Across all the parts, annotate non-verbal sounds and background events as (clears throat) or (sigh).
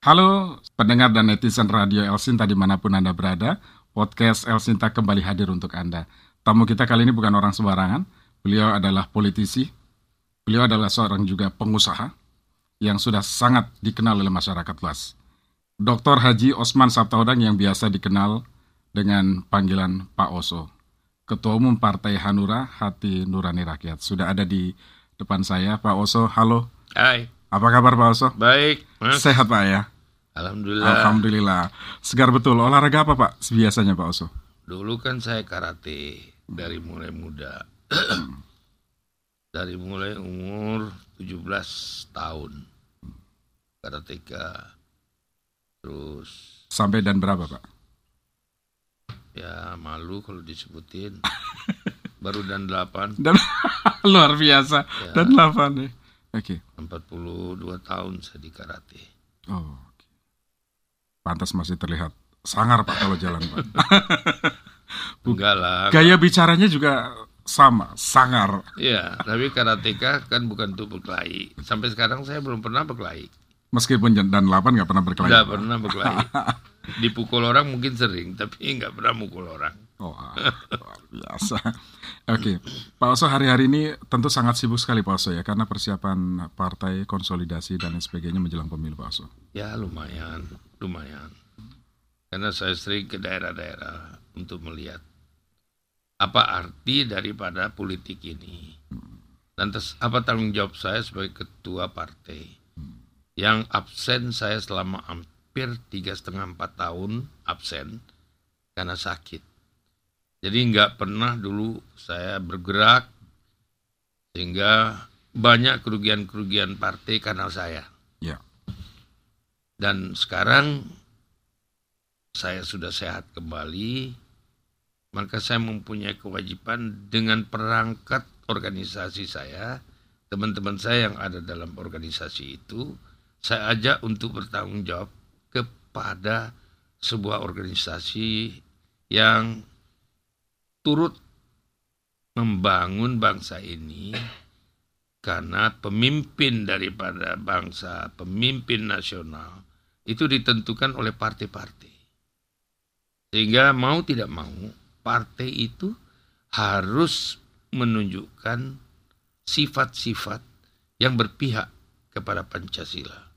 Halo pendengar dan netizen Radio Elsinta di mana pun Anda berada, podcast Elsinta kembali hadir untuk Anda. Tamu kita kali ini bukan orang sembarangan, beliau adalah politisi, beliau adalah seorang juga pengusaha yang sudah sangat dikenal oleh masyarakat luas. Dr. Haji Osman Sabtaudang yang biasa dikenal dengan panggilan Pak Oso. Ketua Umum Partai Hanura Hati Nurani Rakyat. Sudah ada di depan saya, Pak Oso. Halo. Hai. Apa kabar Pak Oso? Baik, Mas. Sehat Pak ya? Alhamdulillah. Alhamdulillah. Segar betul. Olahraga apa Pak biasanya Pak Oso? Dulu kan saya karate dari mulai muda. (clears throat) dari mulai umur 17 tahun. Karateka. Terus Sampai dan berapa Pak? ya malu kalau disebutin. (laughs) Baru dan 8, Dan (laughs) luar biasa. Ya. Dan 8 nih. Oke. 42 tahun saya di karate. Oh. oke. Pantas masih terlihat sangar Pak kalau jalan Pak. (laughs) Enggak lah. Gaya bicaranya juga sama, sangar. Iya, tapi karateka kan bukan untuk berkelahi. Sampai sekarang saya belum pernah berkelahi. Meskipun dan 8 nggak pernah berkelahi. Pak. pernah berkelahi. (laughs) Dipukul orang mungkin sering, tapi nggak pernah mukul orang. Oh, ah, luar biasa. Oke, Pak Oso hari-hari ini tentu sangat sibuk sekali Pak Oso ya, karena persiapan partai konsolidasi dan sebagainya menjelang pemilu Pak Oso. Ya lumayan, lumayan. Karena saya sering ke daerah-daerah untuk melihat apa arti daripada politik ini. Lantas apa tanggung jawab saya sebagai ketua partai yang absen saya selama hampir tiga setengah empat tahun absen karena sakit. Jadi nggak pernah dulu saya bergerak sehingga banyak kerugian-kerugian partai karena saya. Ya, Dan sekarang saya sudah sehat kembali, maka saya mempunyai kewajiban dengan perangkat organisasi saya, teman-teman saya yang ada dalam organisasi itu, saya ajak untuk bertanggung jawab kepada sebuah organisasi yang turut membangun bangsa ini karena pemimpin daripada bangsa, pemimpin nasional itu ditentukan oleh partai-partai. Sehingga mau tidak mau, partai itu harus menunjukkan sifat-sifat yang berpihak kepada Pancasila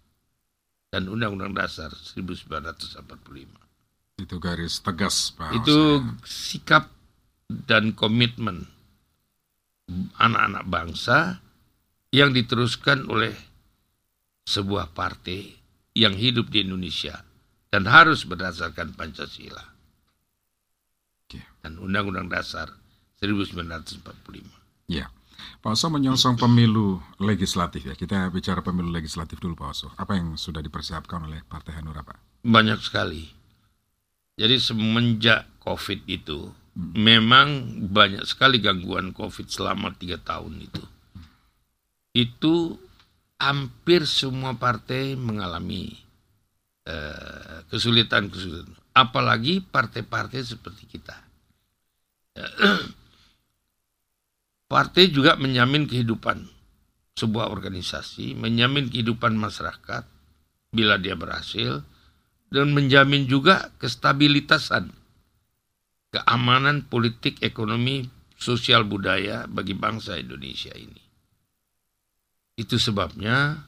dan Undang-Undang Dasar 1945. itu garis tegas Pak Itu sikap dan komitmen anak-anak bangsa yang diteruskan oleh sebuah partai yang hidup di Indonesia dan harus berdasarkan Pancasila dan Undang-Undang Dasar 1945. Ya, Pak Oso menyongsong pemilu legislatif ya. Kita bicara pemilu legislatif dulu Pak Oso. Apa yang sudah dipersiapkan oleh Partai Hanura Pak? Banyak sekali. Jadi semenjak COVID itu, memang banyak sekali gangguan COVID selama tiga tahun itu. Itu hampir semua partai mengalami eh, kesulitan-kesulitan. Apalagi partai-partai seperti kita. (clears throat) Partai juga menjamin kehidupan sebuah organisasi, menjamin kehidupan masyarakat bila dia berhasil, dan menjamin juga kestabilitasan, keamanan politik, ekonomi, sosial budaya bagi bangsa Indonesia ini. Itu sebabnya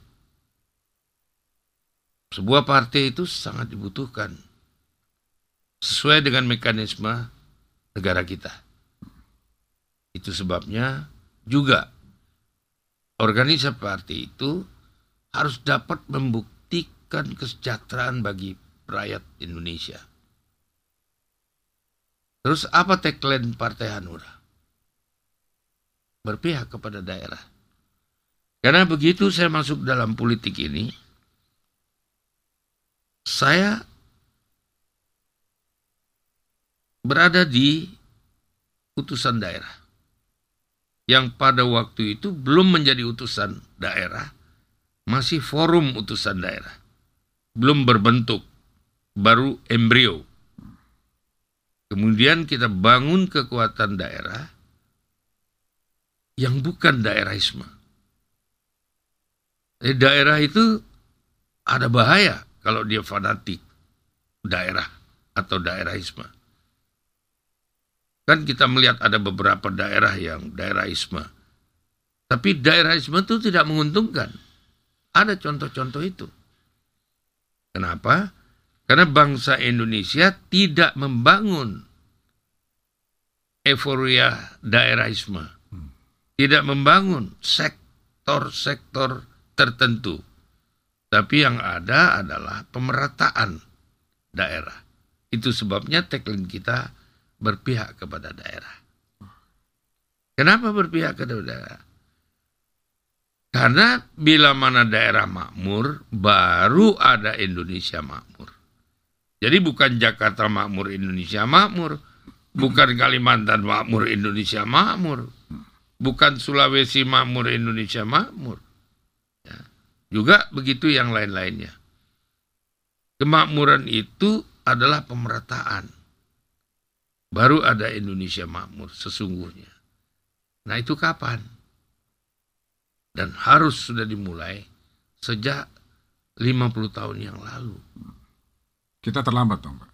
sebuah partai itu sangat dibutuhkan sesuai dengan mekanisme negara kita. Itu sebabnya juga organisasi partai itu harus dapat membuktikan kesejahteraan bagi rakyat Indonesia. Terus apa tagline Partai Hanura? Berpihak kepada daerah. Karena begitu saya masuk dalam politik ini, saya berada di utusan daerah. Yang pada waktu itu belum menjadi utusan daerah, masih forum utusan daerah. Belum berbentuk, baru embrio. Kemudian kita bangun kekuatan daerah yang bukan daerahisme. Di daerah itu ada bahaya kalau dia fanatik daerah atau daerahisme. Kan kita melihat ada beberapa daerah yang daerahisme. Tapi daerahisme itu tidak menguntungkan. Ada contoh-contoh itu. Kenapa? Karena bangsa Indonesia tidak membangun euforia daerahisme. Tidak membangun sektor-sektor tertentu. Tapi yang ada adalah pemerataan daerah. Itu sebabnya tagline kita berpihak kepada daerah. Kenapa berpihak kepada daerah? Karena bila mana daerah makmur, baru ada Indonesia makmur. Jadi bukan Jakarta makmur, Indonesia makmur. Bukan Kalimantan makmur, Indonesia makmur. Bukan Sulawesi makmur, Indonesia makmur. Ya. Juga begitu yang lain-lainnya. Kemakmuran itu adalah pemerataan baru ada Indonesia makmur sesungguhnya. Nah itu kapan? Dan harus sudah dimulai sejak 50 tahun yang lalu. Kita terlambat dong Pak?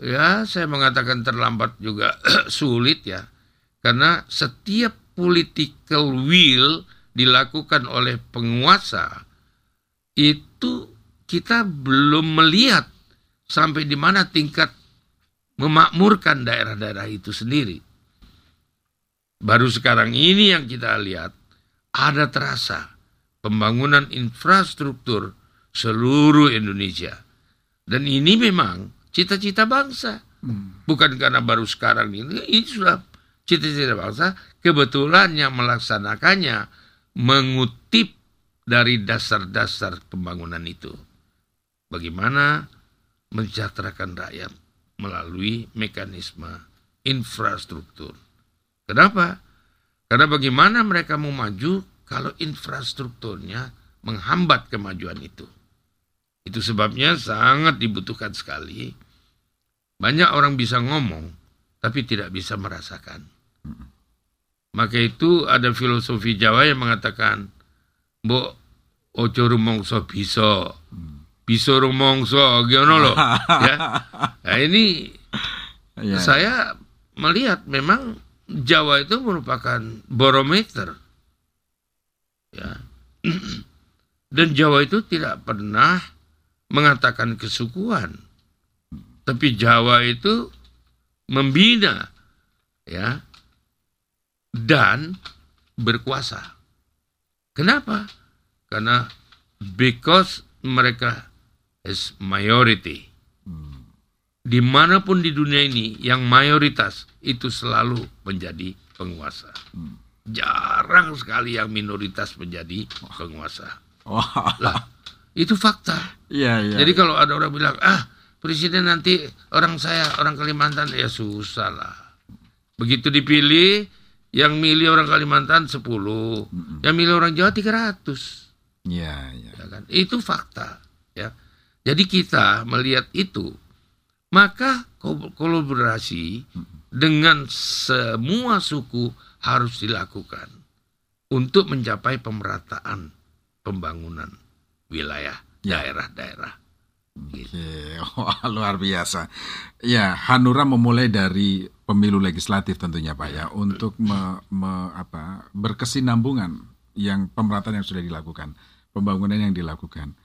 Ya saya mengatakan terlambat juga (clears throat) sulit ya. Karena setiap political will dilakukan oleh penguasa itu kita belum melihat sampai di mana tingkat memakmurkan daerah-daerah itu sendiri. Baru sekarang ini yang kita lihat ada terasa pembangunan infrastruktur seluruh Indonesia. Dan ini memang cita-cita bangsa. Hmm. Bukan karena baru sekarang ini, ini sudah cita-cita bangsa. Kebetulan yang melaksanakannya mengutip dari dasar-dasar pembangunan itu. Bagaimana mensejahterakan rakyat melalui mekanisme infrastruktur. Kenapa? Karena bagaimana mereka mau maju kalau infrastrukturnya menghambat kemajuan itu. Itu sebabnya sangat dibutuhkan sekali. Banyak orang bisa ngomong, tapi tidak bisa merasakan. Maka itu ada filosofi Jawa yang mengatakan, Mbok ojo rumongso bisa, bisa rumongso, gimana loh. (laughs) ya. Nah ini ya. saya melihat memang Jawa itu merupakan barometer. Ya. (clears throat) Dan Jawa itu tidak pernah mengatakan kesukuan. Tapi Jawa itu membina ya dan berkuasa. Kenapa? Karena because mereka is majority di mana pun di dunia ini yang mayoritas itu selalu menjadi penguasa. Jarang sekali yang minoritas menjadi penguasa. Wah. Lah, itu fakta. Iya, iya. Jadi kalau ada orang bilang, ah presiden nanti orang saya orang Kalimantan ya susah lah. Begitu dipilih, yang milih orang Kalimantan 10, mm yang milih orang Jawa 300. Iya, iya. Ya kan? Itu fakta, ya. Jadi kita melihat itu maka kolaborasi dengan semua suku harus dilakukan untuk mencapai pemerataan pembangunan wilayah ya. daerah-daerah. Oke, Wah, (laughs) luar biasa. Ya, Hanura memulai dari pemilu legislatif tentunya Pak ya, untuk me, me, apa, berkesinambungan yang pemerataan yang sudah dilakukan, pembangunan yang dilakukan.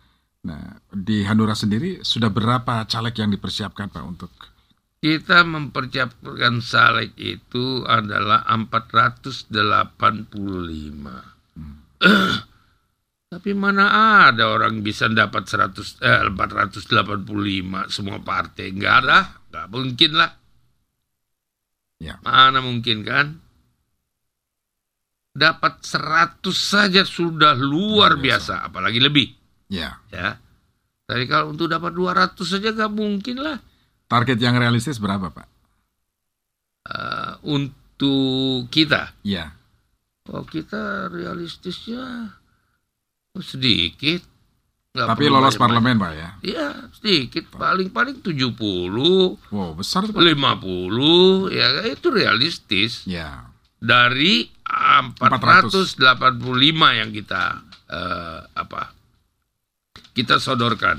Nah, di Hanura sendiri sudah berapa caleg yang dipersiapkan Pak untuk kita mempersiapkan caleg itu adalah 485. Hmm. (clears throat) Tapi mana ada orang bisa dapat 100 eh, 485 semua partai? Enggak ada, enggak mungkin lah. Ya. Mana mungkin kan? Dapat 100 saja sudah luar biasa, biasa apalagi lebih. Ya. Ya. Tapi kalau untuk dapat 200 saja gak mungkin lah. Target yang realistis berapa, Pak? Uh, untuk kita? Ya. Oh, kita realistisnya sedikit. Gak Tapi lolos parlemen, Pak ya? Iya, sedikit. Paling-paling 70. Wow, besar. Pak. 50. Ya, itu realistis. Ya. Dari 485 400. yang kita uh, apa kita sodorkan.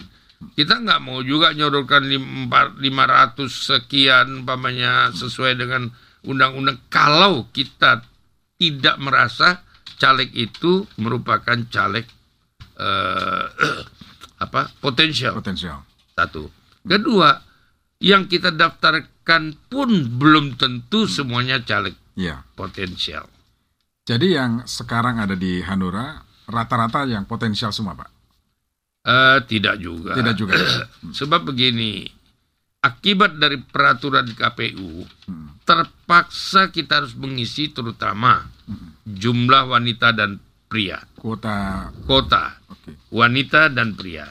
Kita nggak mau juga nyodorkan lim- empat- 500 sekian umpamanya sesuai dengan undang-undang kalau kita tidak merasa caleg itu merupakan caleg eh, (clears throat) apa potensial Potensial. satu. Kedua, yang kita daftarkan pun belum tentu semuanya caleg Iya. potensial. Jadi yang sekarang ada di Hanura rata-rata yang potensial semua, Pak. Eh, tidak juga. Tidak juga. (clears throat) Sebab begini, akibat dari peraturan KPU, Hmm. terpaksa kita harus mengisi terutama jumlah wanita dan pria, Kuota kota oke. Wanita dan pria,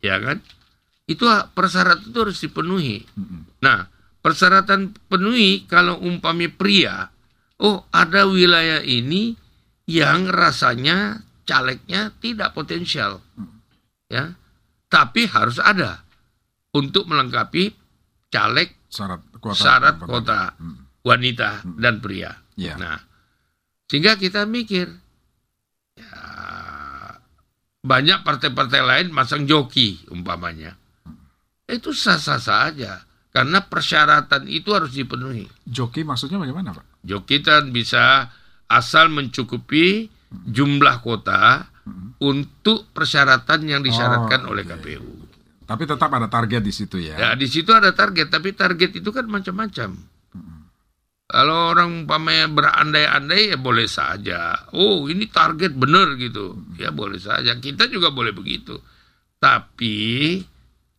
ya kan? Itu persyaratan itu harus dipenuhi. Mm-mm. Nah, persyaratan penuhi kalau umpamanya pria, oh ada wilayah ini yang rasanya calegnya tidak potensial, ya, tapi harus ada untuk melengkapi caleg Syarat kuota. syarat kota Hmm. wanita dan pria. Iya. Nah, sehingga kita mikir, banyak partai-partai lain masang joki umpamanya. Itu sah-sah saja. Karena persyaratan itu harus dipenuhi. Joki maksudnya bagaimana, Pak? Joki kan bisa asal mencukupi jumlah kota untuk persyaratan yang disyaratkan Oh, oleh oke. KPU. Tapi tetap ada target di situ ya. Ya, di situ ada target, tapi target itu kan macam-macam. Kalau orang umpamanya berandai-andai ya boleh saja. Oh, ini target benar gitu. Ya boleh saja. Kita juga boleh begitu. Tapi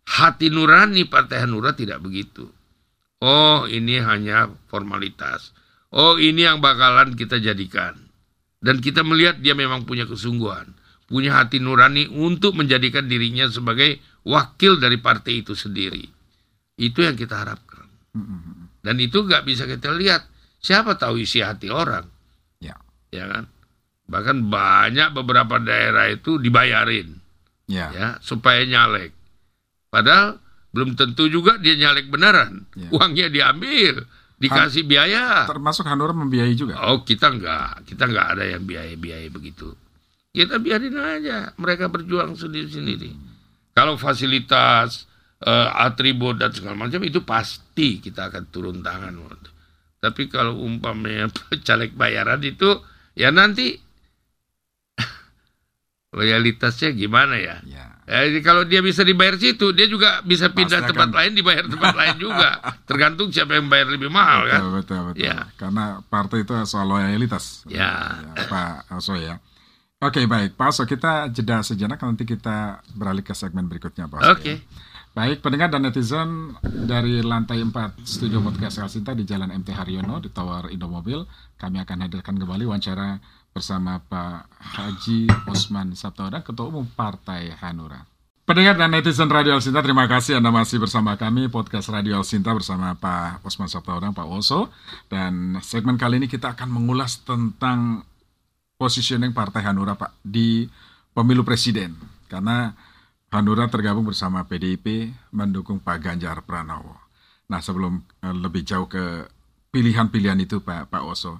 hati nurani Partai Hanura tidak begitu. Oh, ini hanya formalitas. Oh, ini yang bakalan kita jadikan. Dan kita melihat dia memang punya kesungguhan, punya hati nurani untuk menjadikan dirinya sebagai wakil dari partai itu sendiri. Itu yang kita harapkan. Dan itu nggak bisa kita lihat. Siapa tahu isi hati orang, Ya. ya kan? Bahkan banyak beberapa daerah itu dibayarin, Ya. ya, supaya nyalek. Padahal belum tentu juga dia nyalek beneran. Ya. Uangnya diambil, dikasih biaya. Termasuk Hanura membiayai juga. Oh kita enggak, kita enggak ada yang biaya-biaya begitu. Kita biarin aja, mereka berjuang sendiri-sendiri. Kalau fasilitas, eh, atribut dan segala macam itu pasti kita akan turun tangan. Tapi kalau umpamanya (laughs) caleg bayaran itu, ya nanti (laughs) loyalitasnya gimana ya? Ya. Ya, jadi kalau dia bisa dibayar situ, dia juga bisa pindah Pasti tempat akan- lain, dibayar tempat lain juga. (laughs) Tergantung siapa yang bayar lebih mahal kan. Betul, betul, betul. Ya. Karena partai itu soal loyalitas. Ya. Pak Oso ya. Oke, baik. Pak Oso, kita jeda sejenak, nanti kita beralih ke segmen berikutnya, Pak Oso. Oke. ya. Baik, pendengar dan netizen dari lantai 4 studio podcast Elsinta di Jalan MT Haryono di Tower Indomobil, kami akan hadirkan kembali wawancara bersama Pak Haji Usman Sabtaodang, Ketua Umum Partai Hanura. Pendengar dan netizen Radio Elsinta, terima kasih Anda masih bersama kami, podcast Radio Elsinta bersama Pak Usman Sabtaodang, Pak Oso. Dan segmen kali ini kita akan mengulas tentang positioning Partai Hanura, Pak, di pemilu presiden. Karena Hanura tergabung bersama PDIP mendukung Pak Ganjar Pranowo. Nah, sebelum eh, lebih jauh ke pilihan-pilihan itu, Pak, Pak Oso,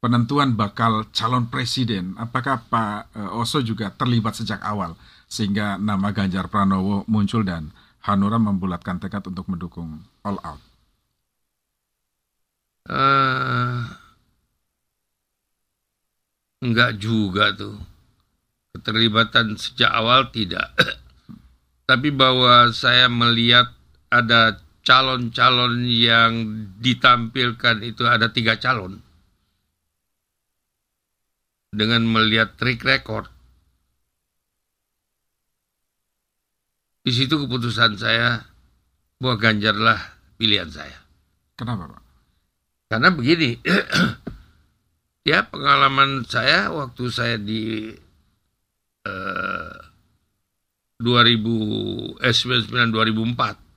penentuan bakal calon presiden, apakah Pak eh, Oso juga terlibat sejak awal sehingga nama Ganjar Pranowo muncul dan Hanura membulatkan tekad untuk mendukung all out? eh enggak juga tuh. Keterlibatan sejak awal tidak. (clears throat) Tapi bahwa saya melihat ada calon-calon yang ditampilkan itu ada tiga calon. Dengan melihat track record. Di situ keputusan saya bahwa Ganjarlah pilihan saya. Kenapa, Pak? Karena begini, (clears throat) ya pengalaman saya waktu saya di eh, 2000 eh 99 2004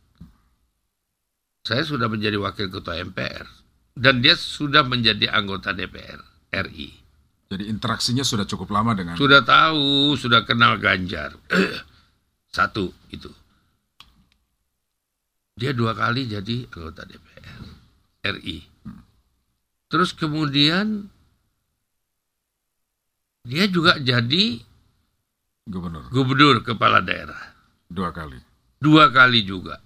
saya sudah menjadi wakil ketua MPR dan dia sudah menjadi anggota DPR RI. Jadi interaksinya sudah cukup lama dengan Sudah tahu, sudah kenal Ganjar. (clears throat) Satu itu. Dia dua kali jadi anggota DPR RI. Terus kemudian dia juga jadi gubernur. gubernur kepala daerah. Dua kali. Dua kali juga.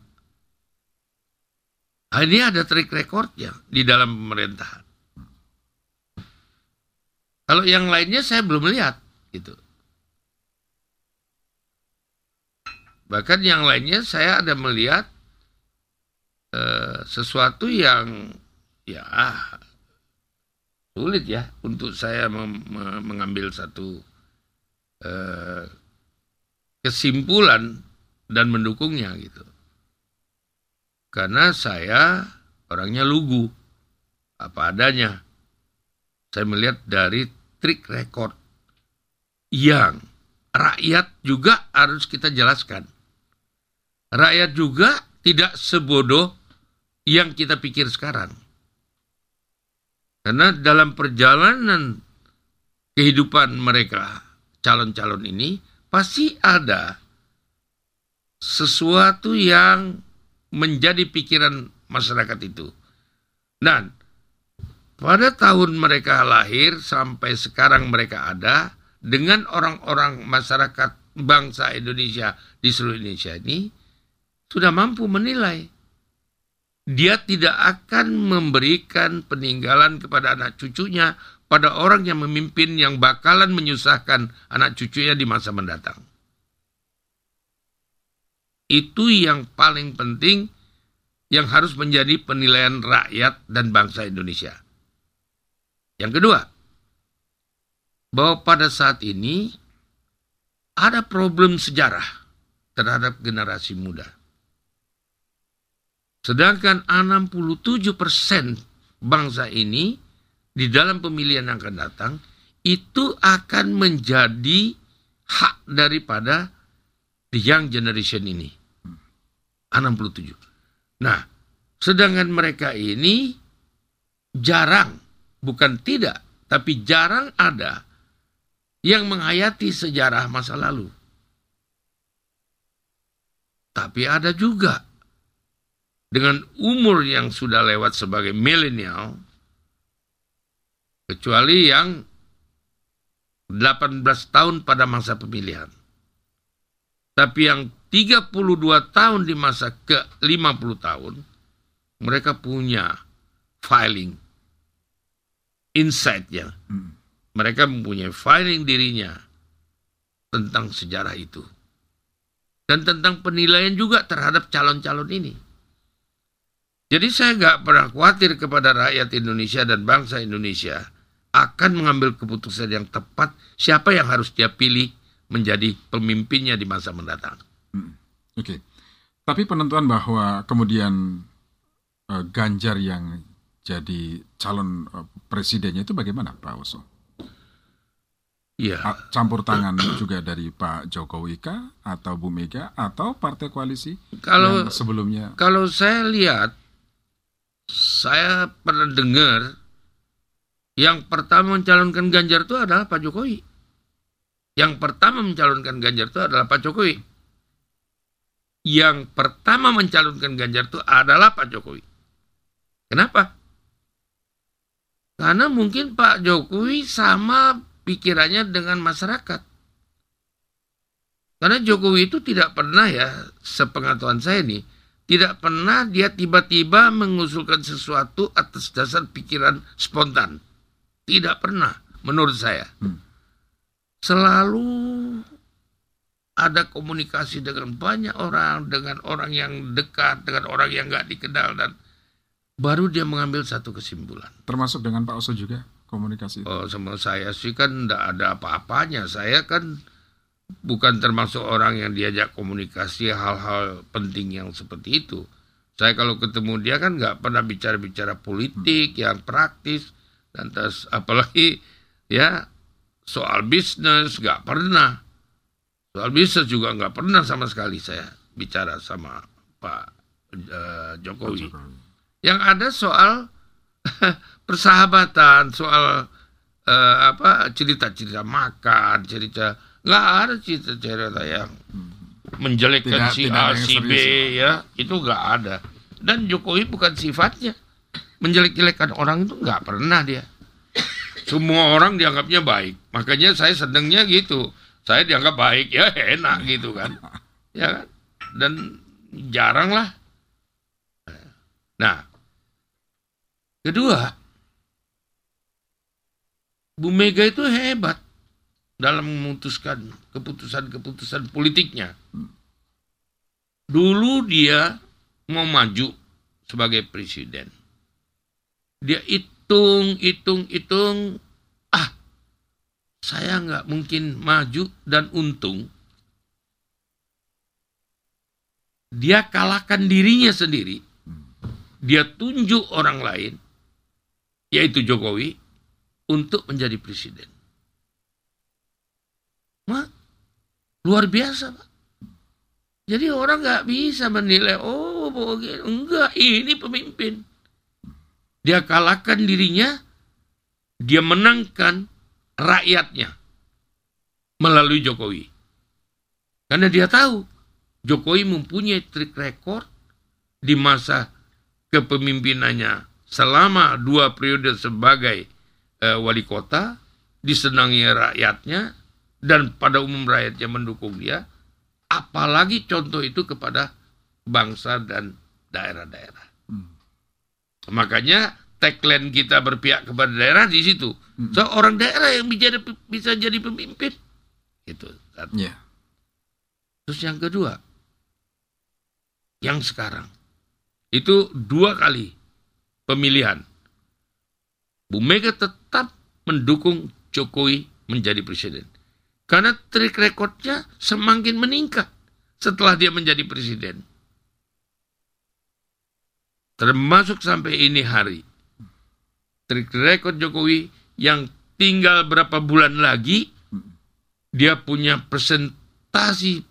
Nah, ini ada track recordnya di dalam pemerintahan. Kalau yang lainnya saya belum lihat gitu. Bahkan yang lainnya saya ada melihat uh, sesuatu yang ya sulit ya untuk saya mengambil satu uh, kesimpulan dan mendukungnya gitu. Karena saya orangnya lugu, apa adanya. Saya melihat dari trik record yang rakyat juga harus kita jelaskan. Rakyat juga tidak sebodoh yang kita pikir sekarang. Karena dalam perjalanan kehidupan mereka, calon-calon ini, pasti ada sesuatu yang menjadi pikiran masyarakat itu. Dan pada tahun mereka lahir sampai sekarang mereka ada dengan orang-orang masyarakat bangsa Indonesia di seluruh Indonesia ini sudah mampu menilai dia tidak akan memberikan peninggalan kepada anak cucunya pada orang yang memimpin yang bakalan menyusahkan anak cucunya di masa mendatang. Itu yang paling penting yang harus menjadi penilaian rakyat dan bangsa Indonesia. Yang kedua, bahwa pada saat ini ada problem sejarah terhadap generasi muda. Sedangkan 67% bangsa ini di dalam pemilihan yang akan datang itu akan menjadi hak daripada the young generation ini. 67. Nah, sedangkan mereka ini jarang, bukan tidak, tapi jarang ada yang menghayati sejarah masa lalu. Tapi ada juga dengan umur yang sudah lewat sebagai milenial, kecuali yang 18 tahun pada masa pemilihan. Tapi yang 32 tahun di masa ke 50 tahun, mereka punya filing insight-nya. Hmm. Mereka mempunyai filing dirinya tentang sejarah itu. Dan tentang penilaian juga terhadap calon-calon ini. Jadi saya nggak pernah khawatir kepada rakyat Indonesia dan bangsa Indonesia akan mengambil keputusan yang tepat siapa yang harus dia pilih menjadi pemimpinnya di masa mendatang. Hmm. Oke. Okay. Tapi penentuan bahwa kemudian uh, Ganjar yang jadi calon uh, presidennya itu bagaimana, Pak Oso? Iya. Campur tangan (coughs) juga dari Pak Jokowi kah atau Bu Mega atau partai koalisi kalau, yang sebelumnya? Kalau saya lihat, saya pernah dengar yang pertama mencalonkan Ganjar itu adalah Pak Jokowi. Yang pertama mencalonkan Ganjar itu adalah Pak Jokowi. Yang pertama mencalonkan Ganjar itu adalah Pak Jokowi. Kenapa? Karena mungkin Pak Jokowi sama pikirannya dengan masyarakat. Karena Jokowi itu tidak pernah ya, sepengetahuan saya nih, tidak pernah dia tiba-tiba mengusulkan sesuatu atas dasar pikiran spontan. Tidak pernah, menurut saya. Hmm selalu ada komunikasi dengan banyak orang, dengan orang yang dekat, dengan orang yang nggak dikenal dan baru dia mengambil satu kesimpulan. Termasuk dengan Pak Oso juga komunikasi. Oh, sama saya sih kan tidak ada apa-apanya. Saya kan bukan termasuk orang yang diajak komunikasi hal-hal penting yang seperti itu. Saya kalau ketemu dia kan nggak pernah bicara-bicara politik hmm. yang praktis dan terus apalagi ya soal bisnis nggak pernah. Soal bisnis juga nggak pernah sama sekali saya bicara sama Pak uh, Jokowi. Yang ada soal (laughs) persahabatan soal uh, apa cerita-cerita makan cerita nggak ada cerita-cerita yang menjelekkan tidak, si A si B ya. Itu nggak ada. Dan Jokowi bukan sifatnya menjelek-jelekan orang itu nggak pernah dia semua orang dianggapnya baik. Makanya saya senengnya gitu. Saya dianggap baik, ya enak gitu kan. Ya kan? dan jarang lah. Nah, kedua, Bu Mega itu hebat dalam memutuskan keputusan-keputusan politiknya. Dulu dia mau maju sebagai presiden. Dia hitung, hitung, hitung. Ah, saya nggak mungkin maju dan untung. Dia kalahkan dirinya sendiri. Dia tunjuk orang lain, yaitu Jokowi, untuk menjadi presiden. Mak, luar biasa, Pak. Jadi orang nggak bisa menilai, oh enggak, ini pemimpin. Dia kalahkan dirinya, dia menangkan rakyatnya melalui Jokowi. Karena dia tahu Jokowi mempunyai trik rekor di masa kepemimpinannya selama dua periode sebagai uh, wali kota, disenangi rakyatnya, dan pada umum rakyatnya mendukung dia, apalagi contoh itu kepada bangsa dan daerah-daerah. Makanya tagline kita berpihak kepada daerah di situ. Hmm. Seorang daerah yang bisa, bisa jadi pemimpin. Itu. Yeah. Terus yang kedua, yang sekarang itu dua kali pemilihan. Bu Mega tetap mendukung Jokowi menjadi presiden. Karena trik rekodnya semakin meningkat setelah dia menjadi presiden. Termasuk sampai ini hari. Trik rekod Jokowi yang tinggal berapa bulan lagi, dia punya presentasi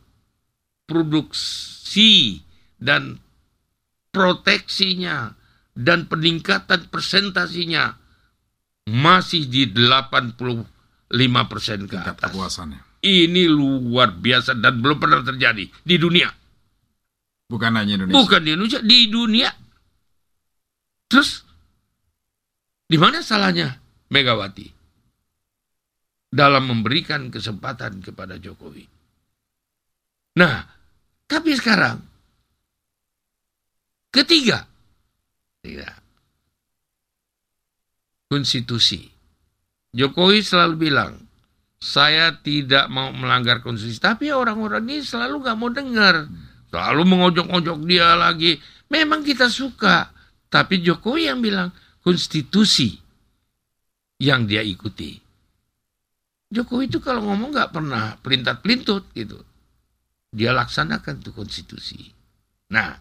produksi dan proteksinya dan peningkatan presentasinya masih di 85 persen ke atas. Ini luar biasa dan belum pernah terjadi di dunia. Bukan hanya Indonesia. Bukan di Indonesia, di dunia. Terus di mana salahnya Megawati dalam memberikan kesempatan kepada Jokowi? Nah, tapi sekarang ketiga, tidak konstitusi. Jokowi selalu bilang, saya tidak mau melanggar konstitusi. Tapi orang-orang ini selalu nggak mau dengar. Selalu mengojok-ojok dia lagi. Memang kita suka. Tapi Jokowi yang bilang, konstitusi yang dia ikuti. Jokowi itu kalau ngomong nggak pernah perintah pelintut gitu. Dia laksanakan tuh konstitusi. Nah,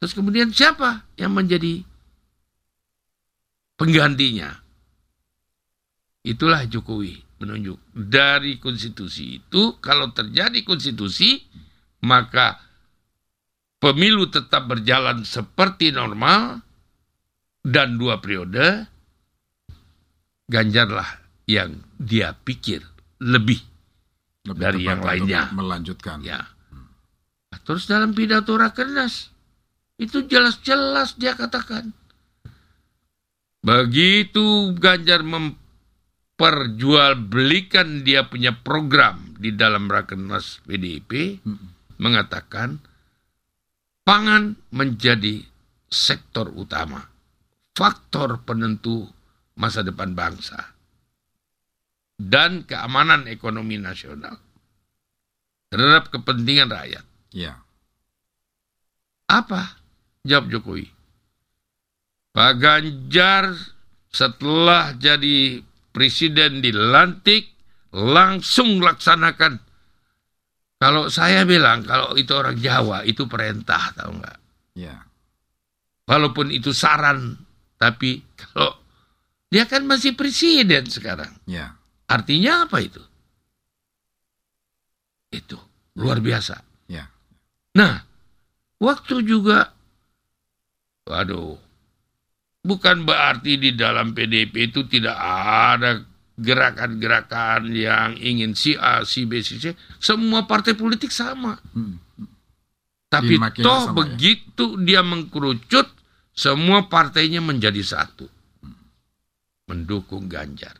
terus kemudian siapa yang menjadi penggantinya. Itulah Jokowi menunjuk. Dari konstitusi itu, kalau terjadi konstitusi, maka pemilu tetap berjalan seperti normal, dan dua periode, Ganjarlah yang dia pikir lebih, lebih dari yang lainnya. Melanjutkan. Ya. Terus dalam pidato rakernas, itu jelas-jelas dia katakan, Begitu Ganjar memperjualbelikan dia punya program di dalam Rakernas PDIP, hmm. mengatakan pangan menjadi sektor utama, faktor penentu masa depan bangsa dan keamanan ekonomi nasional terhadap kepentingan rakyat. Ya. Apa? Jawab Jokowi. Pak Ganjar setelah jadi presiden dilantik langsung laksanakan. Kalau saya bilang kalau itu orang Jawa itu perintah tahu nggak? Ya. Walaupun itu saran, tapi kalau dia kan masih presiden sekarang. Ya. Artinya apa itu? Itu luar biasa. Ya. Nah, waktu juga, waduh, Bukan berarti di dalam PDP itu tidak ada gerakan-gerakan yang ingin si A, si B, si C. Semua partai politik sama. Hmm. Tapi toh sama, ya. begitu ya? dia mengkerucut, semua partainya menjadi satu. Mendukung Ganjar.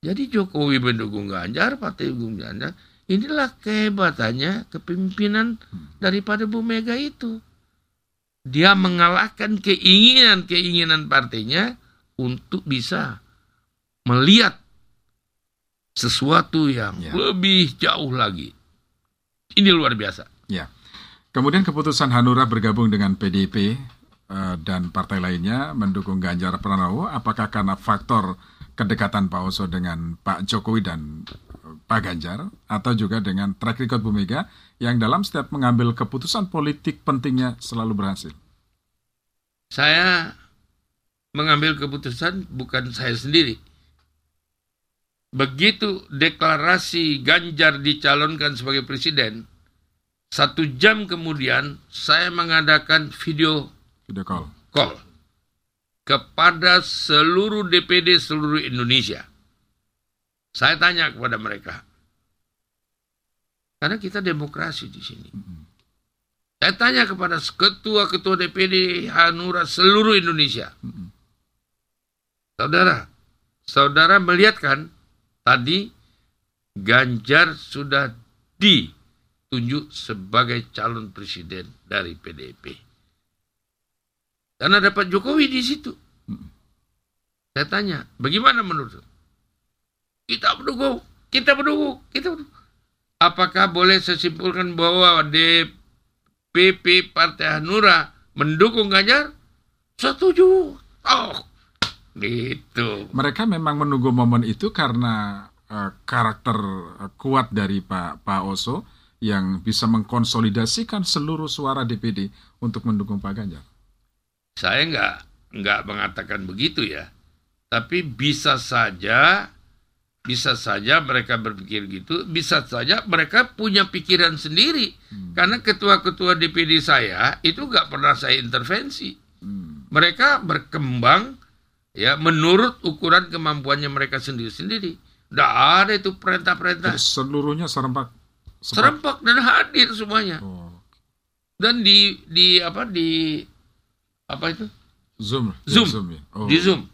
Jadi Jokowi mendukung Ganjar, partai mendukung Ganjar. Inilah kehebatannya kepemimpinan daripada Bu Mega itu. Dia mengalahkan keinginan-keinginan partainya untuk bisa melihat sesuatu yang Ya. lebih jauh lagi. Ini luar biasa. Ya. Kemudian keputusan Hanura bergabung dengan PDIP eh, dan partai lainnya mendukung Ganjar Pranowo, apakah karena faktor kedekatan Pak Oso dengan Pak Jokowi dan eh, Pak Ganjar, atau juga dengan track record Bu Mega yang dalam setiap mengambil keputusan politik pentingnya selalu berhasil? Saya mengambil keputusan bukan saya sendiri. Begitu deklarasi Ganjar dicalonkan sebagai presiden, satu jam kemudian saya mengadakan video Video call. call kepada seluruh DPD seluruh Indonesia. Saya tanya kepada mereka, karena kita demokrasi di sini. Saya tanya kepada ketua-ketua DPD Hanura seluruh Indonesia. Saudara, saudara melihat kan tadi Ganjar sudah ditunjuk sebagai calon presiden dari PDIP. Karena ada Pak Jokowi di situ. Saya tanya, bagaimana menurut? Kita mendukung, kita mendukung, kita mendukung. Apakah boleh saya simpulkan bahwa DPP Partai Hanura mendukung Ganjar? Setuju. Oh, gitu. Mereka memang menunggu momen itu karena eh, karakter eh, kuat dari Pak Pak Oso yang bisa mengkonsolidasikan seluruh suara DPD untuk mendukung Pak Ganjar. Saya nggak nggak mengatakan begitu ya, tapi bisa saja bisa saja mereka berpikir gitu, bisa saja mereka punya pikiran sendiri. Karena ketua-ketua DPD saya itu nggak pernah saya intervensi. Mereka berkembang ya menurut ukuran kemampuannya mereka sendiri-sendiri. Nggak ada itu perintah-perintah. Seluruhnya serempak. sepak- Serempak dan hadir semuanya. Oh, Dan di di apa di apa itu? Zoom. Zoom. ya? Oh. Di Zoom.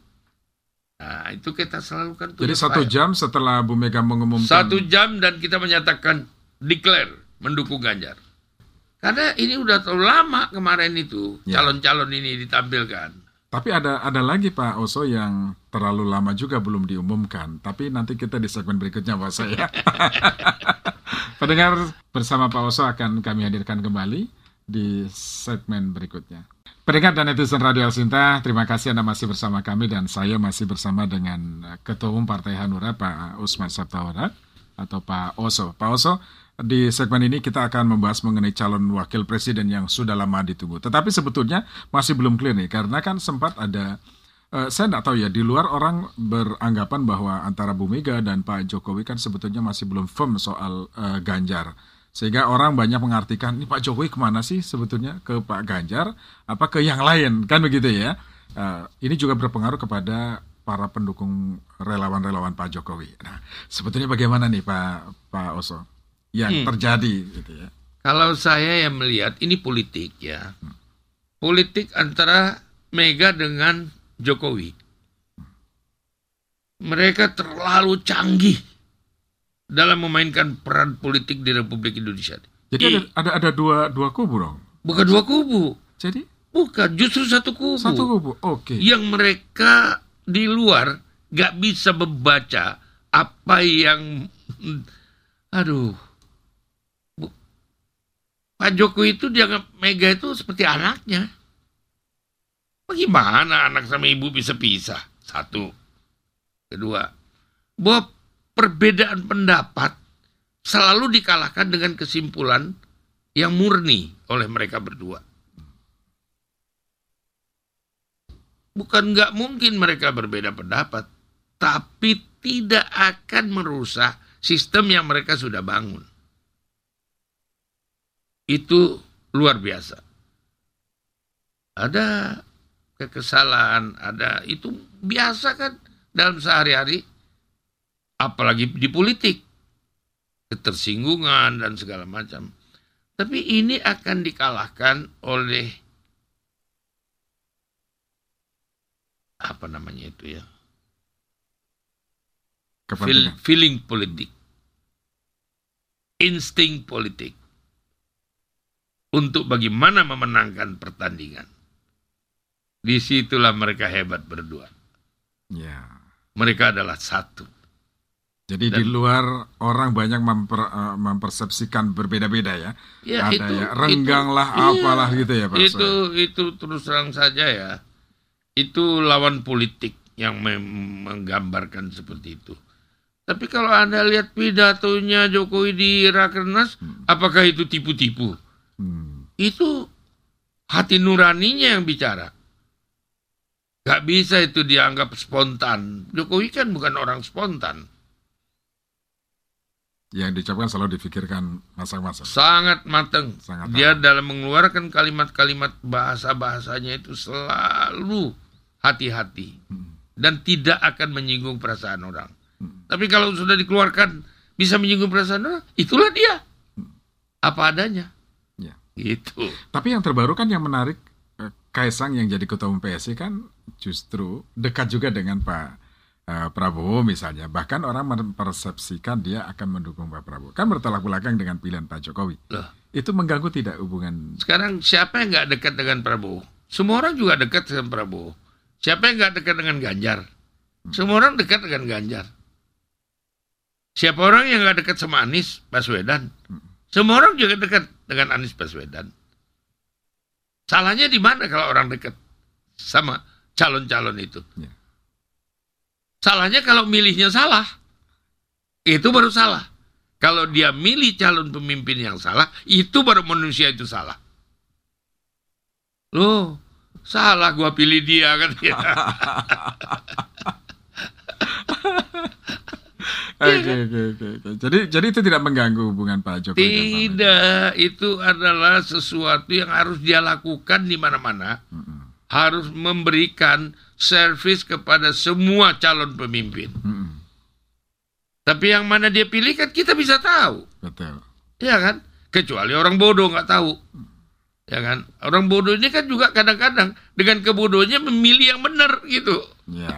Nah, itu kita selalu kan Jadi satu file. jam setelah Bu Mega mengumumkan. Satu jam dan kita menyatakan declare mendukung Ganjar. Karena ini udah terlalu lama kemarin itu Ya. calon-calon ini ditampilkan. Tapi ada ada lagi Pak Oso yang terlalu lama juga belum diumumkan. Tapi nanti kita di segmen berikutnya Pak Oso ya. (laughs) Pendengar bersama Pak Oso akan kami hadirkan kembali di segmen berikutnya. Pendengar dan netizen Radio Sinta, terima kasih Anda masih bersama kami dan saya masih bersama dengan eh, Ketua Umum Partai Hanura Pak Usman Sabtawarak atau Pak Oso. Pak Oso, di segmen ini kita akan membahas mengenai calon wakil presiden yang sudah lama ditunggu. Tetapi sebetulnya masih belum clear nih, karena kan sempat ada, eh, saya tidak tahu ya, di luar orang beranggapan bahwa antara Bu Mega dan Pak Jokowi kan sebetulnya masih belum firm soal eh, Ganjar. Sehingga orang banyak mengartikan, ini Pak Jokowi ke mana sih sebetulnya? Ke Pak Ganjar, apa ke yang lain? Kan begitu ya. Eh, ini juga berpengaruh kepada para pendukung relawan-relawan Pak Jokowi. Nah, sebetulnya bagaimana nih Pak Pak Oso yang Hmm. terjadi gitu ya? Kalau saya yang melihat ini politik ya. Politik antara Mega dengan Jokowi. Mereka terlalu canggih dalam memainkan peran politik di Republik Indonesia. Jadi ada ada, ada dua dua kubu dong. Bukan dua kubu, Jadi bukan justru satu kubu. satu kubu. Oke. yang mereka di luar nggak bisa membaca apa yang aduh Bu- Pak Jokowi itu dianggap Mega itu seperti anaknya bagaimana anak sama ibu bisa pisah satu kedua bahwa perbedaan pendapat selalu dikalahkan dengan kesimpulan yang murni oleh mereka berdua bukan nggak mungkin mereka berbeda pendapat, tapi tidak akan merusak sistem yang mereka sudah bangun. Itu luar biasa. Ada kekesalan, ada itu biasa kan dalam sehari-hari, apalagi di politik, ketersinggungan dan segala macam. Tapi ini akan dikalahkan oleh apa namanya itu ya Feel- feeling politik insting politik untuk bagaimana memenangkan pertandingan. Di situlah mereka hebat berdua. Ya. Mereka adalah satu. Jadi Dan- di luar orang banyak memper, eh, mempersepsikan berbeda-beda ya. Ya, Ada itu, ya renggang itu- lah iya, apalah gitu ya Pak. Itu itu terus terang saja ya. Itu lawan politik yang menggambarkan seperti itu. Tapi kalau Anda lihat pidatonya Jokowi di Rakernas, apakah itu tipu-tipu? Hmm. Itu hati nuraninya yang bicara. Gak bisa itu dianggap spontan. Jokowi kan bukan orang spontan. Yang diucapkan selalu difikirkan masing-masing. Sangat matang. Sangat Dia dalam mengeluarkan kalimat-kalimat bahasa-bahasanya itu selalu hati-hati. Hmm. Dan tidak akan menyinggung perasaan orang. Hmm. Tapi kalau sudah dikeluarkan bisa menyinggung perasaan orang, itulah dia. Apa adanya. Ya. Gitu. Tapi yang terbaru kan yang menarik eh, Kaisang yang jadi ketua umum PSI kan justru dekat juga dengan Pak eh, Prabowo misalnya. Bahkan orang mempersepsikan dia akan mendukung Pak Prabowo. Kan bertolak belakang dengan pilihan Pak Jokowi. Loh. Itu mengganggu tidak hubungan Sekarang siapa yang nggak dekat dengan Prabowo? Semua orang juga dekat dengan Prabowo. Siapa yang nggak dekat dengan Ganjar? Semua orang dekat dengan Ganjar. Siapa orang yang nggak dekat sama Anies Baswedan? Semua orang juga dekat dengan Anies Baswedan. Salahnya di mana kalau orang dekat sama calon-calon itu? Ya. Salahnya kalau milihnya salah. Itu baru salah. Kalau dia milih calon pemimpin yang salah, itu baru manusia itu salah. Loh, salah gua pilih dia kan. (laughs) Oke, oke, oke, oke. Jadi, jadi itu tidak mengganggu hubungan Pak Jokowi? Tidak, itu adalah sesuatu yang harus dia lakukan di mana-mana. Harus memberikan servis kepada semua calon pemimpin. Mm-mm. Tapi yang mana dia pilih kan kita bisa tahu. Betul. Ya kan? Kecuali orang bodoh nggak tahu. Ya kan? Orang bodoh ini kan juga kadang-kadang dengan kebodohannya memilih yang benar gitu. Ya.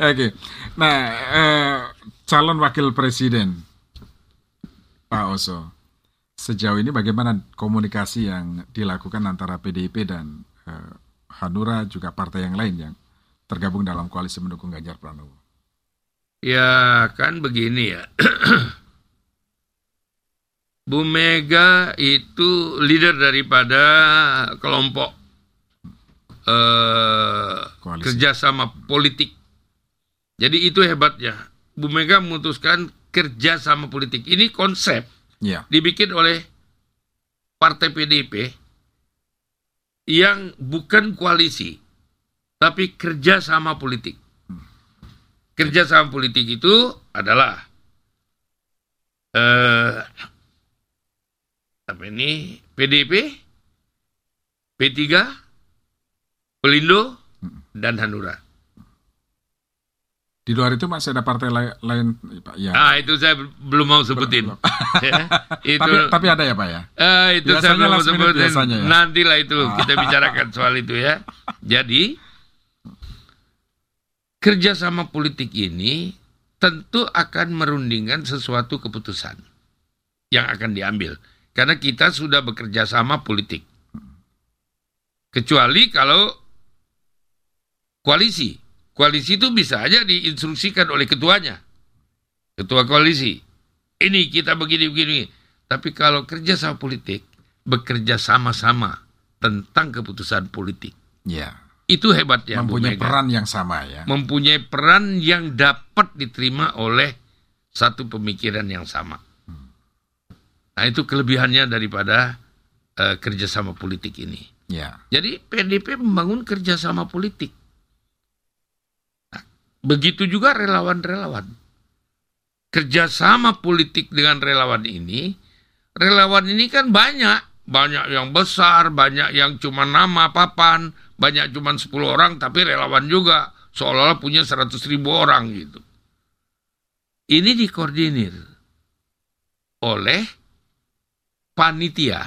(laughs) Oke. Nah, eh, calon wakil presiden Pak Oso, sejauh ini bagaimana komunikasi yang dilakukan antara PDIP dan eh, Hanura juga partai yang lain yang tergabung dalam koalisi mendukung Ganjar Pranowo? Ya kan begini ya. (clears throat) Bu Mega itu leader daripada kelompok eh, Koalisi. kerjasama politik. Jadi itu hebatnya. Bu Mega memutuskan kerjasama politik. Ini konsep Ya. dibikin oleh partai PDIP yang bukan koalisi, tapi kerjasama politik. Kerjasama politik itu adalah eh, apa ini PDIP, P3, Pelindo, dan Hanura. Di luar itu masih ada partai lai- lain, Pak. Ya. Ah itu saya belum mau sebutin. Belum. (laughs) Ya, (laughs) itu tapi, tapi ada ya, Pak ya? Eh, itu Biasanya saya belum minute sebutin. biasanya ya? Nantilah itu kita bicarakan soal itu ya. Jadi kerjasama politik ini tentu akan merundingkan sesuatu keputusan yang akan diambil karena kita sudah bekerja sama politik. Kecuali kalau koalisi, koalisi itu bisa aja diinstruksikan oleh ketuanya, ketua koalisi. Ini kita begini-begini. Tapi kalau kerja sama politik, bekerja sama-sama tentang keputusan politik. Ya. Itu hebatnya Bu Mempunyai Mega. peran yang sama ya. Mempunyai peran yang dapat diterima oleh satu pemikiran yang sama. Nah itu kelebihannya daripada eh, kerjasama politik ini. Ya. Jadi PDP membangun kerjasama politik. Begitu juga relawan-relawan. Kerjasama politik dengan relawan ini, relawan ini kan banyak. Banyak yang besar, banyak yang cuma nama papan, banyak cuma 10 orang, tapi relawan juga. Seolah-olah punya 100 ribu orang gitu. Ini dikoordinir oleh panitia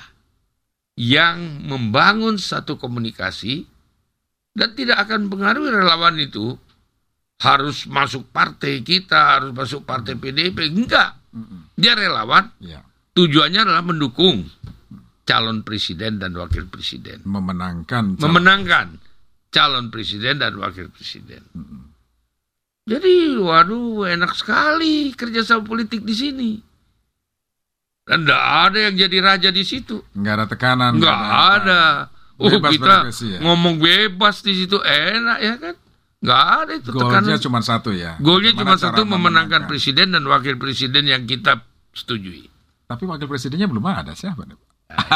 yang membangun satu komunikasi dan tidak akan pengaruhi relawan itu harus masuk partai kita, harus masuk partai PDIP. Enggak. Dia relawan. Ya. Tujuannya adalah mendukung calon presiden dan wakil presiden. Memenangkan. calon- Memenangkan calon presiden dan wakil presiden. Jadi, waduh, enak sekali kerjasama politik di sini. Dan tidak ada yang jadi raja di situ. Nggak ada tekanan. Nggak nggak ada. Oh, Bebas kita ya? ngomong bebas di situ enak ya kan? Nggak ada itu Golnya tekanan. cuma satu ya. Golnya cuma satu memenangkan memenangkan. presiden dan wakil presiden yang kita setujui. Tapi wakil presidennya belum ada siapa? Nah,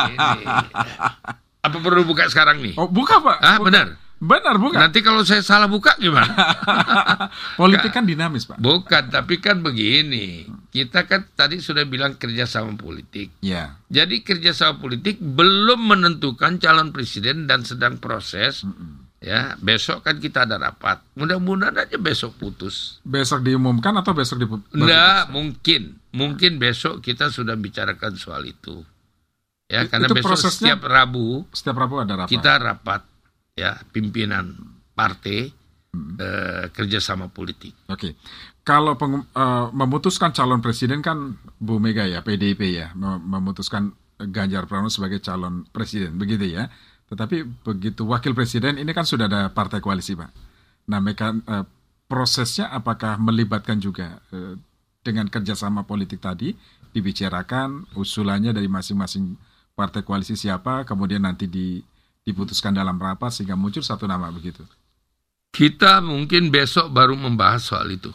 ini. Apa perlu buka sekarang nih? Oh buka pak. Ah, Buka. benar. Benar bukan. Nanti kalau saya salah buka gimana? (laughs) Politik kan dinamis pak. Bukan, tapi kan begini. Kita kan tadi sudah bilang kerjasama politik. Ya. Jadi kerjasama politik belum menentukan calon presiden dan sedang proses. Ya, besok kan kita ada rapat. Mudah-mudahan aja besok putus. Besok diumumkan atau besok di Enggak, mungkin. Mungkin besok kita sudah bicarakan soal itu. Ya, Itu karena besok prosesnya- setiap Rabu Setiap Rabu ada rapat. kita rapat ya pimpinan partai Hmm. eh, kerjasama politik. Oke. Kalau pengum- eh, memutuskan calon presiden kan Bu Mega ya, PDIP ya, mem- memutuskan Ganjar Pranowo sebagai calon presiden, begitu ya. Tetapi begitu wakil presiden ini kan sudah ada partai koalisi, Pak. Nah, mekan, eh, prosesnya apakah melibatkan juga eh, dengan kerjasama politik tadi dibicarakan usulannya dari masing-masing partai koalisi siapa, kemudian nanti di, diputuskan dalam rapat sehingga muncul satu nama begitu. Kita mungkin besok baru membahas soal itu.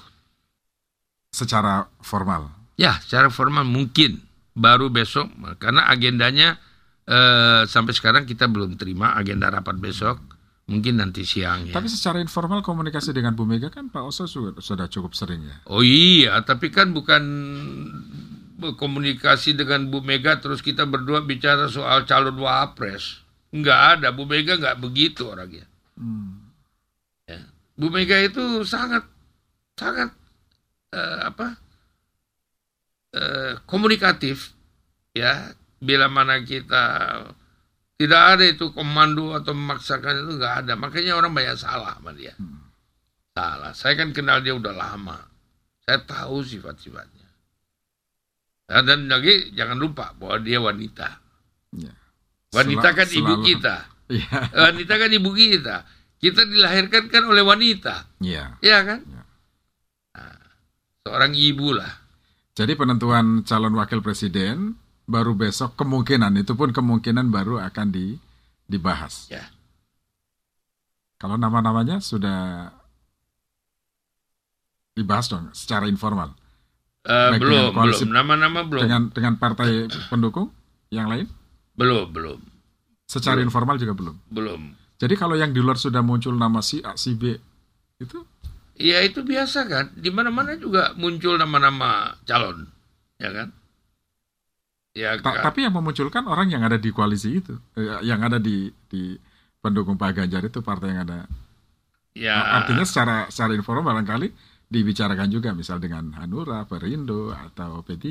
Secara formal. Ya, secara formal mungkin baru besok karena agendanya eh, sampai sekarang kita belum terima agenda rapat besok. Mungkin nanti siang ya. Tapi secara informal komunikasi dengan Bu Mega kan Pak Oso sudah, cukup sering ya. Oh iya, tapi kan bukan komunikasi dengan Bu Mega terus kita berdua bicara soal calon wapres. Enggak ada, Bu Mega enggak begitu orangnya. Ya. Bu Mega itu sangat sangat eh, apa eh, komunikatif ya bila mana kita tidak ada itu komando atau memaksakan itu nggak ada. Makanya orang banyak salah sama dia. Salah. Saya kan kenal dia udah lama. Saya tahu sifat-sifatnya. Nah, dan lagi jangan lupa bahwa dia wanita. Ya. wanita Sel- kan ibu selalu- kita. Iya. (laughs) wanita kan ibu kita. Kita dilahirkan kan oleh wanita. Iya. ya kan? Ya. Nah, seorang ibu lah. Jadi penentuan calon wakil presiden baru besok kemungkinan itu pun kemungkinan baru akan di, dibahas. Ya. Kalau nama-namanya sudah dibahas dong secara informal. Baik belum koalisi- belum. Nama-nama belum. dengan dengan partai pendukung yang lain? Belum belum. Secara Belum. informal juga belum. belum. Jadi kalau yang di luar sudah muncul nama si A si B itu? Ya itu biasa kan. Di mana-mana juga muncul nama-nama calon ya kan ya Ta- kan? tapi yang memunculkan orang yang ada di koalisi itu, eh, yang ada di di pendukung Pak Ganjar itu partai yang ada. ya Artinya secara secara informal barangkali dibicarakan juga misal dengan Hanura, Perindo atau P3.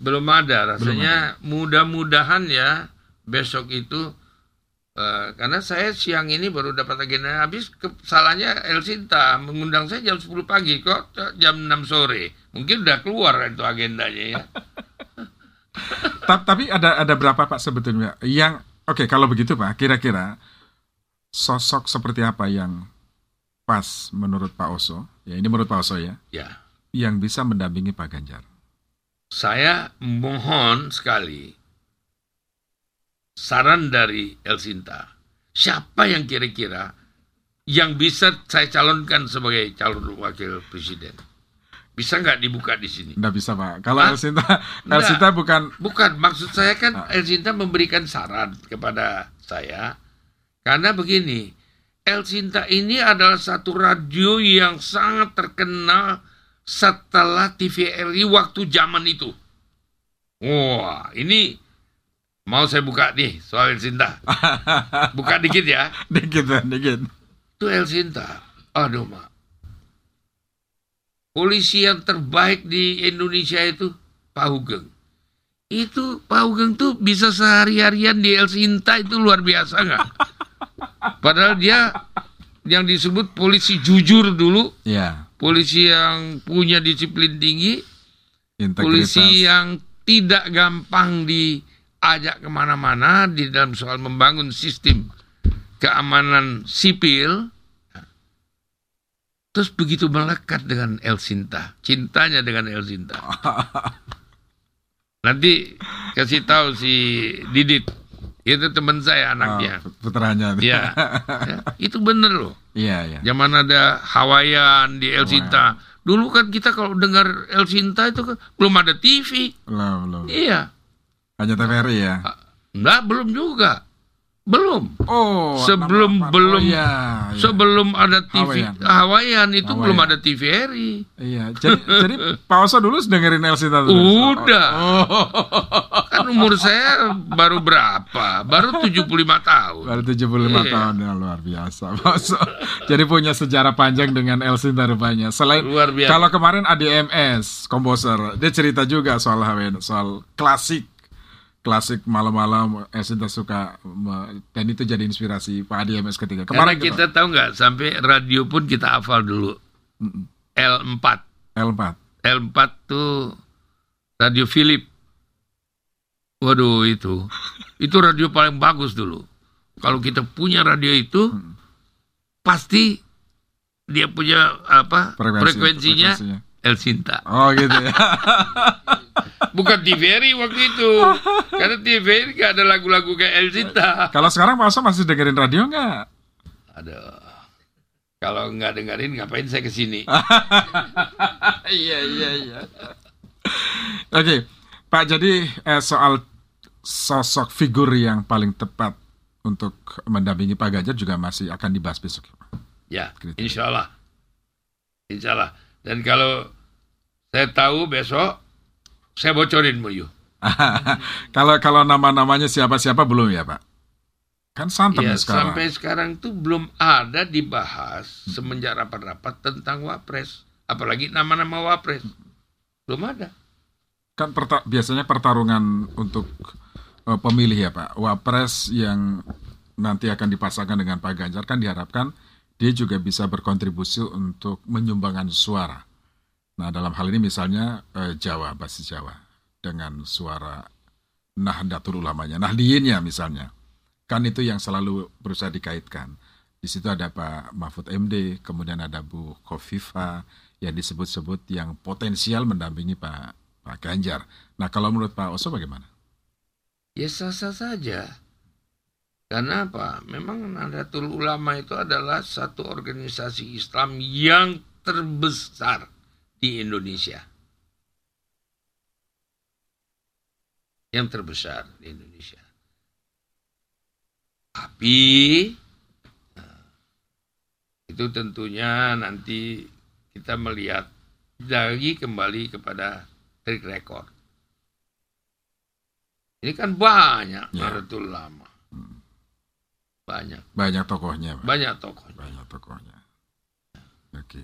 belum ada rasanya mudah-mudahan ya besok itu eh, karena saya siang ini baru dapat agenda habis kesalahannya El Sinta mengundang saya jam 10 pagi kok jam 6 sore mungkin udah keluar itu agendanya ya (laughs) Tapi ada ada berapa Pak sebetulnya yang oke kalau begitu Pak kira-kira sosok seperti apa yang pas menurut Pak Oso ya ini menurut Pak Oso ya ya yang bisa mendampingi Pak Ganjar. saya mohon sekali saran dari El Sinta. Siapa yang kira-kira yang bisa saya calonkan sebagai calon wakil presiden? Bisa nggak dibuka di sini? Nggak bisa Pak. Kalau Hah? Elsinta. Elsinta bukan Bukan, maksud saya kan Ah. El Sinta memberikan saran kepada saya. Karena begini, El Sinta ini adalah satu radio yang sangat terkenal setelah TVRI waktu zaman itu. Wah, ini mau saya buka nih soal El Sinta. (laughs) Buka dikit ya. dikit dikit. Itu El Sinta. Aduh, Mak. Polisi yang terbaik di Indonesia itu Pak Hugeng. Itu Pak Hugeng tuh bisa sehari-harian di El Sinta itu luar biasa nggak? (laughs) Padahal dia yang disebut polisi jujur dulu, Ya, polisi yang punya disiplin tinggi, integritas. polisi yang tidak gampang diajak ke mana-mana di dalam soal membangun sistem keamanan sipil. Terus begitu melekat dengan El Sinta, cintanya dengan El Sinta. (laughs) Nanti kasih tahu si Didit, itu teman saya anaknya. Oh, putranya. (laughs) Ya, ya, itu bener loh. Iya, iya. Zaman ada Hawaiian di El Sinta. Dulu kan kita kalau dengar El Sinta itu kan belum ada TV. Belum, belum. Iya. Hanya TVRI ya. Enggak, belum juga. Belum. Oh, Sebelum apa? belum Oh, iya, iya. sebelum ada TV Hawaiian. Hawaiian, itu Hawaiian. belum ada TVRI. Iya, jadi jadi Pak Oso dulu dengerin El Sinta terus. Udah. Oh, Kan umur saya baru berapa? Baru 75 tahun. baru 75 Iya. tahun ya luar biasa Pak Oso. Jadi punya sejarah panjang dengan El Sinta rupanya. Selain Luar biasa. kalau kemarin ADMS komposer, dia cerita juga soal Hawaiian, soal klasik klasik malam-malam El Sinta suka dan itu jadi inspirasi Pak ADMS ketika Karena kemarin kita tahu nggak sampai radio pun kita hafal dulu. L4. L4 L4 tuh radio Philip. Waduh itu. (laughs) Itu radio paling bagus dulu. Kalau kita punya radio itu pasti dia punya apa? Frekuensi- frekuensinya frekuensinya. El Sinta. Oh gitu ya. (laughs) Bukan TVRI waktu itu. Karena TVRI gak ada lagu-lagu kayak El Sinta. Kalau sekarang Pak Oso masih dengerin radio nggak? Aduh. Kalau nggak dengerin ngapain saya ke sini? (laughs) Iya iya iya. Oke, Pak. Jadi eh, soal sosok figur yang paling tepat untuk mendampingi Pak Ganjar juga masih akan dibahas besok. Ya, Gitu. insya Allah. Insya Allah. Dan kalau saya tahu besok, saya bocorin mau (laughs) kalau kalau nama-namanya siapa-siapa belum ya Pak? Kan santai Ya, sekarang. sampai sekarang tuh belum ada dibahas semenjak rapat-rapat tentang wapres. Apalagi nama-nama wapres. Belum ada. Kan perta- biasanya pertarungan untuk eh, pemilih ya Pak. Wapres yang nanti akan dipasangkan dengan Pak Ganjar kan diharapkan dia juga bisa berkontribusi untuk menyumbangkan suara. Nah dalam hal ini misalnya eh, Jawa, basis Jawa dengan suara Nahdlatul Ulamanya, Nahdliinnya misalnya. Kan itu yang selalu berusaha dikaitkan. Di situ ada Pak Mahfud MD, kemudian ada Bu Kofifa yang disebut-sebut yang potensial mendampingi Pak Pak Ganjar. Nah kalau menurut Pak Oso bagaimana? Ya sah-sah saja. Karena apa? Memang Nahdlatul Ulama itu adalah satu organisasi Islam yang terbesar di Indonesia. Yang terbesar di Indonesia. Tapi nah, itu tentunya nanti kita melihat lagi kembali kepada track record. Ini kan banyak Ya. Nahdlatul Ulama. Banyak, Banyak tokohnya, Pak. banyak tokohnya. Banyak tokohnya. Oke.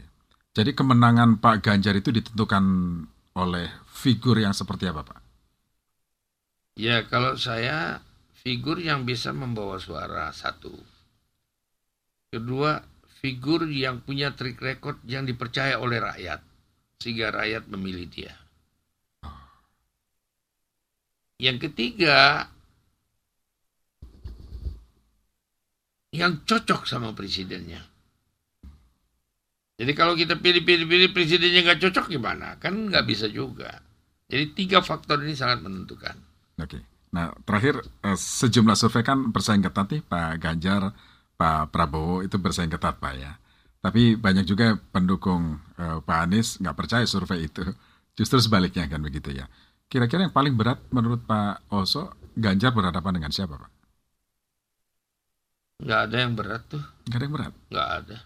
Jadi kemenangan Pak Ganjar itu ditentukan oleh figur yang seperti apa, Pak? Ya kalau saya figur yang bisa membawa suara satu. Kedua, figur yang punya track record yang dipercaya oleh rakyat. Sehingga rakyat memilih dia. Yang ketiga, yang cocok sama presidennya. Jadi kalau kita pilih-pilih-pilih presidennya nggak cocok gimana? Kan nggak bisa juga. Jadi tiga faktor ini sangat menentukan. Oke. Nah, terakhir eh, sejumlah survei kan bersaing ketat nih Pak Ganjar, Pak Prabowo itu bersaing ketat Pak ya. Tapi banyak juga pendukung eh, Pak Anies nggak percaya survei itu. Justru sebaliknya kan begitu ya. Kira-kira yang paling berat menurut Pak Oso, Ganjar berhadapan dengan siapa Pak? Nggak ada yang berat tuh, Nggak ada yang berat. nggak ada.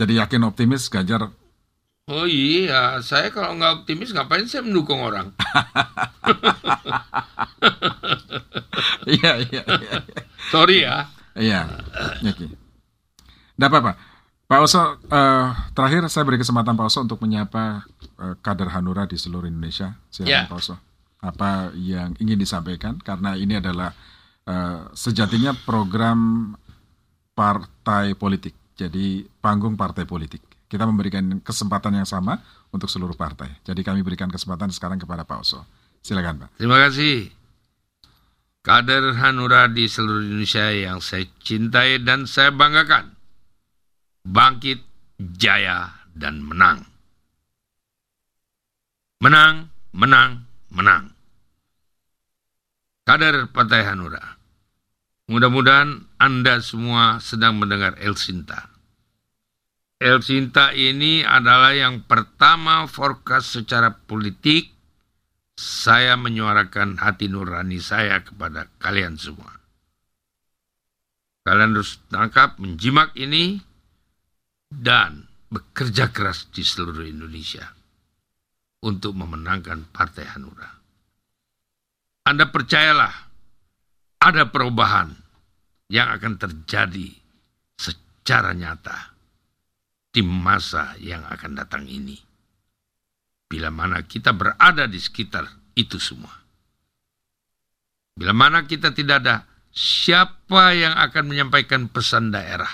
Jadi yakin optimis Ganjar Oh iya, saya kalau nggak optimis ngapain saya mendukung orang? (laughs) Iya, iya, iya. Sorry ya. Iya, oke. Tidak apa-apa. Pak Oso, eh, terakhir saya beri kesempatan Pak Oso untuk menyapa eh, kader Hanura di seluruh Indonesia. Silakan Ya. Pak Oso. Apa yang ingin disampaikan? Karena ini adalah eh, sejatinya program partai politik. Jadi panggung partai politik. Kita memberikan kesempatan yang sama untuk seluruh partai. Jadi kami berikan kesempatan sekarang kepada Pak Oso. Silakan Pak. Terima kasih. Kader Hanura di seluruh Indonesia yang saya cintai dan saya banggakan. Bangkit, jaya, dan menang. Menang, menang, menang. Kader Partai Hanura. Mudah-mudahan Anda semua sedang mendengar El Sinta. El Sinta ini adalah yang pertama forecast secara politik saya menyuarakan hati nurani saya kepada kalian semua. Kalian harus tangkap, menjimak ini, dan bekerja keras di seluruh Indonesia untuk memenangkan Partai Hanura. Anda percayalah, ada perubahan yang akan terjadi secara nyata di masa yang akan datang ini bila mana kita berada di sekitar itu semua. Bila mana kita tidak ada siapa yang akan menyampaikan pesan daerah.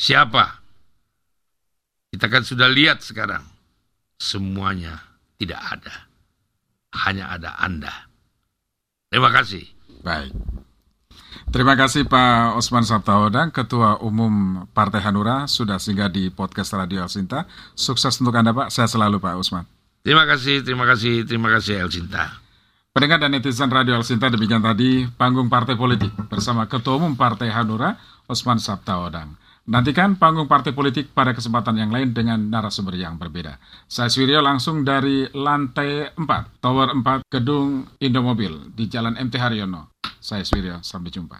Siapa? Kita kan sudah lihat sekarang. Semuanya tidak ada. Hanya ada Anda. Terima kasih. Baik. Terima kasih Pak Osman Sabtaodang, Ketua Umum Partai Hanura, sudah singgah di podcast Radio El Sinta. Sukses untuk Anda Pak, saya selalu Pak Osman. Terima kasih, terima kasih, terima kasih El Sinta. Pendengar dan netizen Radio El Sinta, demikian tadi panggung partai politik bersama Ketua Umum Partai Hanura, Osman Sabtaodang. Nantikan panggung partai politik pada kesempatan yang lain dengan narasumber yang berbeda. Saya Swirio langsung dari lantai 4, Tower 4, Gedung Indomobil di Jalan MT Haryono. Saya Swirio, sampai jumpa.